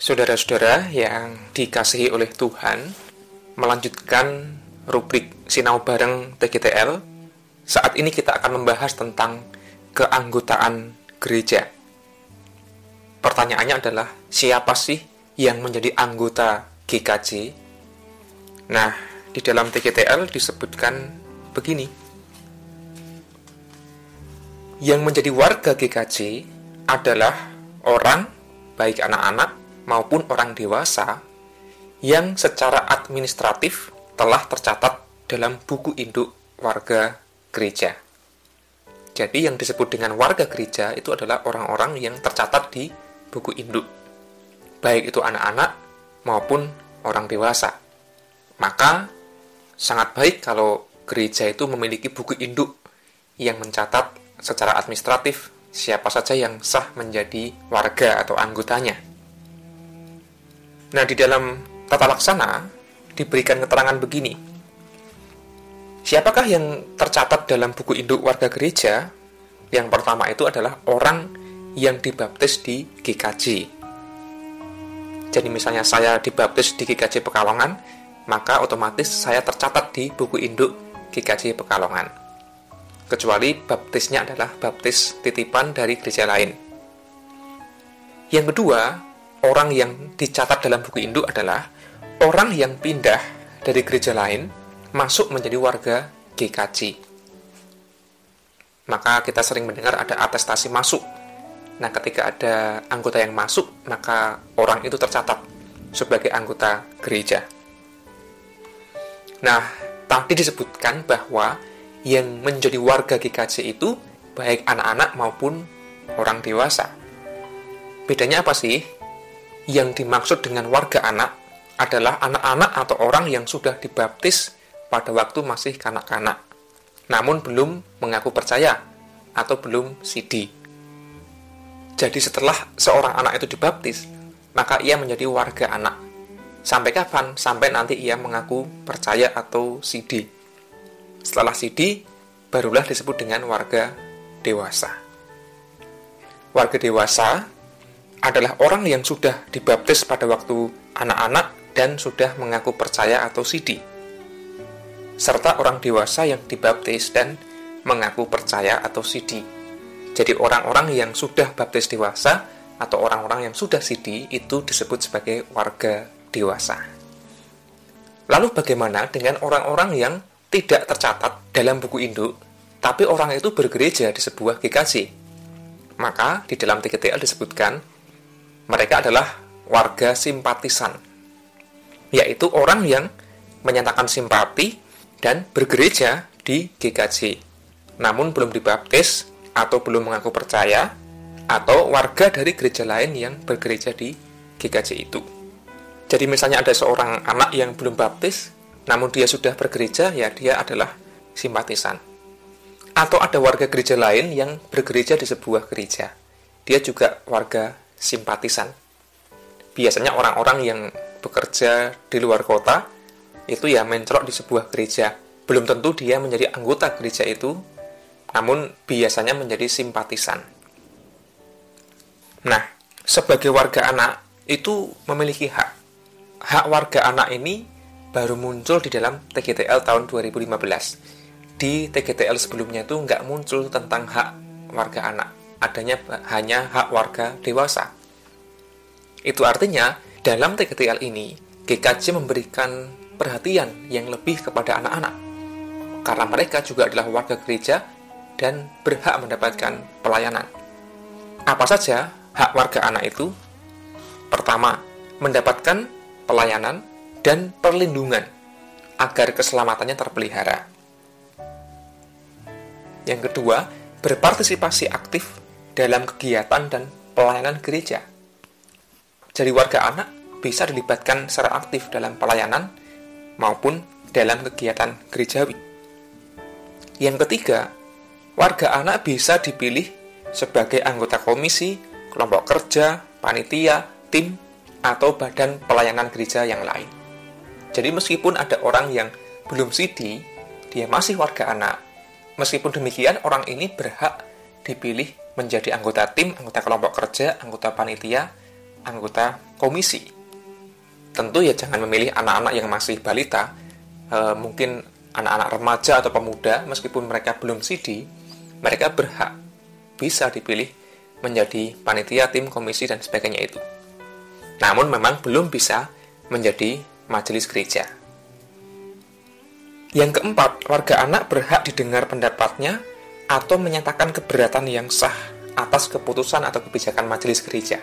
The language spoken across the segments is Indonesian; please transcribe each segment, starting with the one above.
Saudara-saudara yang dikasihi oleh Tuhan, melanjutkan rubrik Sinau Bareng TGTL, saat ini kita akan membahas tentang keanggotaan gereja. Pertanyaannya adalah, siapa sih yang menjadi anggota GKJ? Nah, di dalam TGTL disebutkan begini. Yang menjadi warga GKJ adalah orang, baik anak-anak maupun orang dewasa, yang secara administratif telah tercatat dalam buku induk warga gereja. Jadi yang disebut dengan warga gereja itu adalah orang-orang yang tercatat di buku induk, baik itu anak-anak maupun orang dewasa. Maka sangat baik kalau gereja itu memiliki buku induk yang mencatat secara administratif siapa saja yang sah menjadi warga atau anggotanya. Nah, di dalam tata laksana diberikan keterangan begini. Siapakah yang tercatat dalam buku induk warga gereja? Yang pertama itu adalah orang yang dibaptis di GKJ. Jadi misalnya saya dibaptis di GKJ Pekalongan, maka otomatis saya tercatat di buku induk GKJ Pekalongan kecuali baptisnya adalah baptis titipan dari gereja lain. Yang kedua, orang yang dicatat dalam buku induk adalah orang yang pindah dari gereja lain masuk menjadi warga GKJ. Maka kita sering mendengar ada atestasi masuk. Nah, ketika ada anggota yang masuk, maka orang itu tercatat sebagai anggota gereja. Nah, tadi disebutkan bahwa yang menjadi warga GKJ itu baik anak-anak maupun orang dewasa. Bedanya apa sih? Yang dimaksud dengan warga anak adalah anak-anak atau orang yang sudah dibaptis pada waktu masih kanak-kanak, namun belum mengaku percaya atau belum sidi. Jadi setelah seorang anak itu dibaptis, maka ia menjadi warga anak. Sampai kapan? Sampai nanti ia mengaku percaya atau sidi. Setelah CD, barulah disebut dengan warga dewasa. Warga dewasa adalah orang yang sudah dibaptis pada waktu anak-anak dan sudah mengaku percaya atau CD. Serta orang dewasa yang dibaptis dan mengaku percaya atau CD. Jadi orang-orang yang sudah baptis dewasa atau orang-orang yang sudah CD itu disebut sebagai warga dewasa. Lalu bagaimana dengan orang-orang yang tidak tercatat dalam buku induk, tapi orang itu bergereja di sebuah GKJ. Maka di dalam TGTL disebutkan mereka adalah warga simpatisan, yaitu orang yang menyatakan simpati dan bergereja di GKJ, namun belum dibaptis atau belum mengaku percaya, atau warga dari gereja lain yang bergereja di GKJ itu. Jadi misalnya ada seorang anak yang belum baptis, namun dia sudah bergereja, ya dia adalah simpatisan. Atau ada warga gereja lain yang bergereja di sebuah gereja. Dia juga warga simpatisan. Biasanya orang-orang yang bekerja di luar kota, itu ya mencelok di sebuah gereja. Belum tentu dia menjadi anggota gereja itu, namun biasanya menjadi simpatisan. Nah, sebagai warga anak itu memiliki hak. Hak warga anak ini baru muncul di dalam TGTL tahun 2015. Di TGTL sebelumnya itu nggak muncul tentang hak warga anak, adanya hanya hak warga dewasa. Itu artinya, dalam TGTL ini, GKJ memberikan perhatian yang lebih kepada anak-anak, karena mereka juga adalah warga gereja dan berhak mendapatkan pelayanan. Apa saja hak warga anak itu? Pertama, mendapatkan pelayanan dan perlindungan agar keselamatannya terpelihara. Yang kedua, berpartisipasi aktif dalam kegiatan dan pelayanan gereja. Jadi warga anak bisa dilibatkan secara aktif dalam pelayanan maupun dalam kegiatan gerejawi. Yang ketiga, warga anak bisa dipilih sebagai anggota komisi, kelompok kerja, panitia, tim, atau badan pelayanan gereja yang lain. Jadi meskipun ada orang yang belum CD, dia masih warga anak. Meskipun demikian, orang ini berhak dipilih menjadi anggota tim, anggota kelompok kerja, anggota panitia, anggota komisi. Tentu ya jangan memilih anak-anak yang masih balita, e, mungkin anak-anak remaja atau pemuda, meskipun mereka belum CD, mereka berhak bisa dipilih menjadi panitia, tim, komisi, dan sebagainya itu. Namun memang belum bisa menjadi majelis gereja. Yang keempat, warga anak berhak didengar pendapatnya atau menyatakan keberatan yang sah atas keputusan atau kebijakan majelis gereja.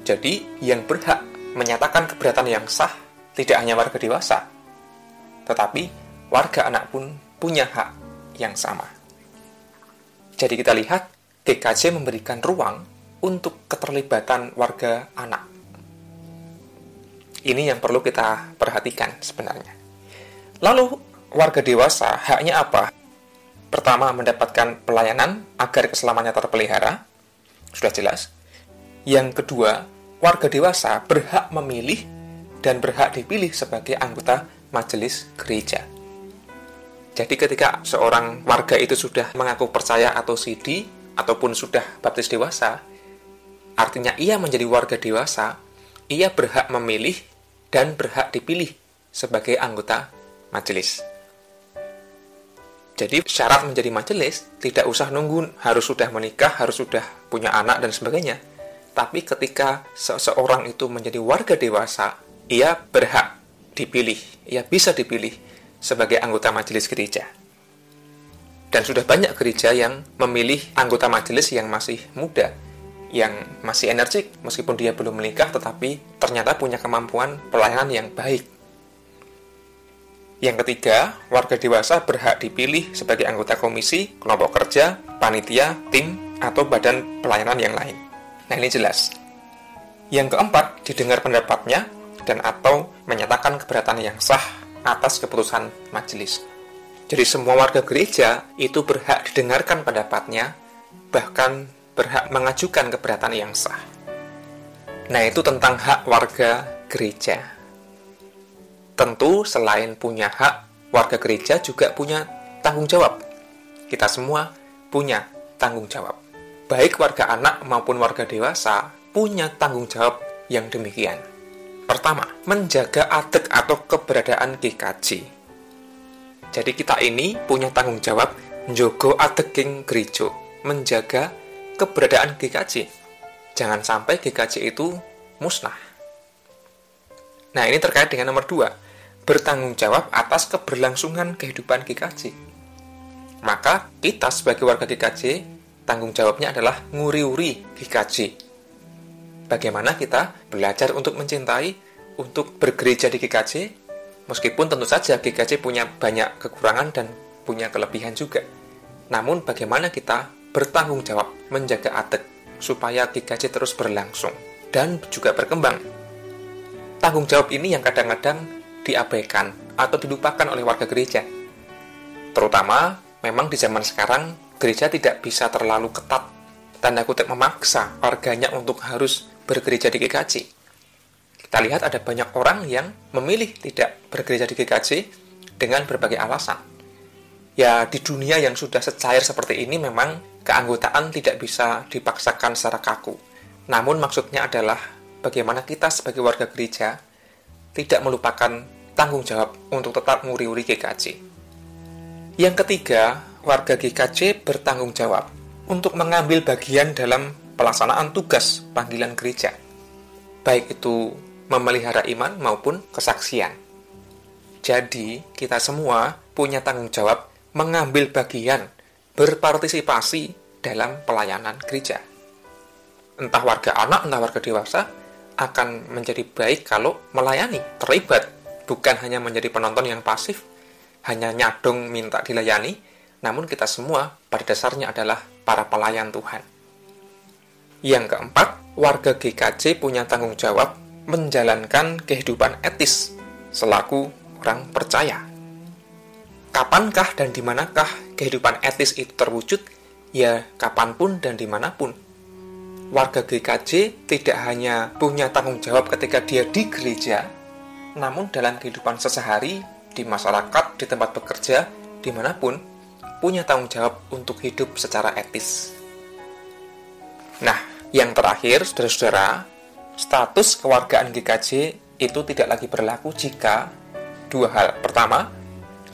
Jadi, yang berhak menyatakan keberatan yang sah tidak hanya warga dewasa, tetapi warga anak pun punya hak yang sama. Jadi kita lihat GKJ memberikan ruang untuk keterlibatan warga anak. Ini yang perlu kita perhatikan sebenarnya. Lalu warga dewasa haknya apa? Pertama, mendapatkan pelayanan agar keselamatannya terpelihara. Sudah jelas. Yang kedua, warga dewasa berhak memilih dan berhak dipilih sebagai anggota majelis gereja. Jadi ketika seorang warga itu sudah mengaku percaya atau CD ataupun sudah baptis dewasa, artinya ia menjadi warga dewasa, ia berhak memilih dan berhak dipilih sebagai anggota majelis. Jadi syarat menjadi majelis tidak usah nunggu harus sudah menikah, harus sudah punya anak dan sebagainya tapi ketika seseorang itu menjadi warga dewasa, ia berhak dipilih, ia bisa dipilih sebagai anggota majelis gereja. Dan sudah banyak gereja yang memilih anggota majelis yang masih muda, yang masih energik, meskipun dia belum menikah, tetapi ternyata punya kemampuan pelayanan yang baik. Yang ketiga, warga dewasa berhak dipilih sebagai anggota komisi, kelompok kerja, panitia, tim, atau badan pelayanan yang lain. Nah ini jelas. Yang keempat, didengar pendapatnya dan atau menyatakan keberatan yang sah atas keputusan majelis. Jadi semua warga gereja itu berhak didengarkan pendapatnya, bahkan berhak mengajukan keberatan yang sah. Nah itu tentang hak warga gereja. Tentu selain punya hak, warga gereja juga punya tanggung jawab. Kita semua punya tanggung jawab baik warga anak maupun warga dewasa punya tanggung jawab yang demikian. Pertama, menjaga atek atau keberadaan GKJ. Jadi kita ini punya tanggung jawab menjogo adeking gereja, menjaga keberadaan GKJ. Jangan sampai GKJ itu musnah. Nah, ini terkait dengan nomor dua, bertanggung jawab atas keberlangsungan kehidupan GKJ. Maka kita sebagai warga GKJ tanggung jawabnya adalah nguri-uri GKJ. Bagaimana kita belajar untuk mencintai, untuk bergereja di GKJ, meskipun tentu saja GKJ punya banyak kekurangan dan punya kelebihan juga. Namun bagaimana kita bertanggung jawab menjaga adat supaya GKJ terus berlangsung dan juga berkembang. Tanggung jawab ini yang kadang-kadang diabaikan atau dilupakan oleh warga gereja. Terutama memang di zaman sekarang gereja tidak bisa terlalu ketat, tanda kutip memaksa warganya untuk harus bergereja di GKJ. Kita lihat ada banyak orang yang memilih tidak bergereja di GKJ dengan berbagai alasan. Ya, di dunia yang sudah secair seperti ini memang keanggotaan tidak bisa dipaksakan secara kaku. Namun maksudnya adalah bagaimana kita sebagai warga gereja tidak melupakan tanggung jawab untuk tetap nguri-uri GKJ. Yang ketiga, warga GKJ bertanggung jawab untuk mengambil bagian dalam pelaksanaan tugas panggilan gereja, baik itu memelihara iman maupun kesaksian. Jadi, kita semua punya tanggung jawab mengambil bagian, berpartisipasi dalam pelayanan gereja. Entah warga anak, entah warga dewasa, akan menjadi baik kalau melayani, terlibat, bukan hanya menjadi penonton yang pasif, hanya nyadong minta dilayani, namun kita semua pada dasarnya adalah para pelayan Tuhan. Yang keempat, warga GKJ punya tanggung jawab menjalankan kehidupan etis selaku orang percaya. Kapankah dan di manakah kehidupan etis itu terwujud? Ya, kapan pun dan di mana pun. Warga GKJ tidak hanya punya tanggung jawab ketika dia di gereja, namun dalam kehidupan sehari-hari, di masyarakat, di tempat bekerja, di mana pun, punya tanggung jawab untuk hidup secara etis. Nah, yang terakhir, saudara-saudara, status kewargaan GKJ itu tidak lagi berlaku jika dua hal. Pertama,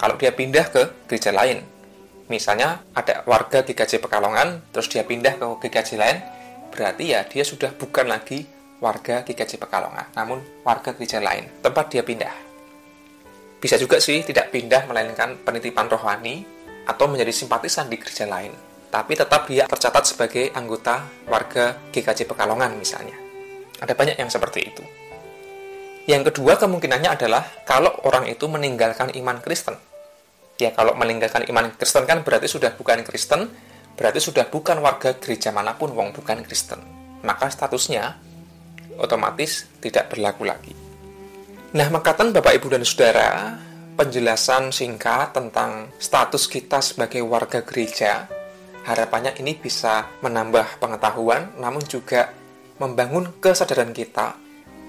kalau dia pindah ke gereja lain. Misalnya ada warga GKJ Pekalongan, terus dia pindah ke GKJ lain, berarti ya dia sudah bukan lagi warga GKJ Pekalongan, namun warga gereja lain, tempat dia pindah. Bisa juga sih tidak pindah melainkan penitipan rohani atau menjadi simpatisan di gereja lain, tapi tetap dia tercatat sebagai anggota warga GKJ Pekalongan misalnya. Ada banyak yang seperti itu. Yang kedua kemungkinannya adalah kalau orang itu meninggalkan iman Kristen ya kalau meninggalkan iman Kristen kan berarti sudah bukan Kristen, berarti sudah bukan warga gereja mana pun wong bukan Kristen. Maka statusnya otomatis tidak berlaku lagi. Nah, makatan Bapak Ibu dan Saudara, penjelasan singkat tentang status kita sebagai warga gereja, harapannya ini bisa menambah pengetahuan namun juga membangun kesadaran kita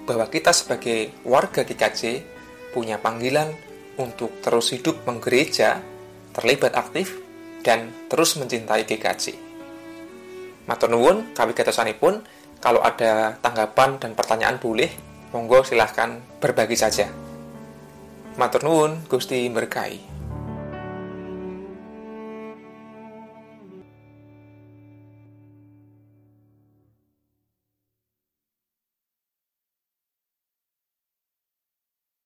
bahwa kita sebagai warga GKJ punya panggilan untuk terus hidup menggereja, terlibat aktif, dan terus mencintai GKJ. Matur nuwun, kami pun, kalau ada tanggapan dan pertanyaan boleh, monggo silahkan berbagi saja. Matur nuwun, Gusti berkahi.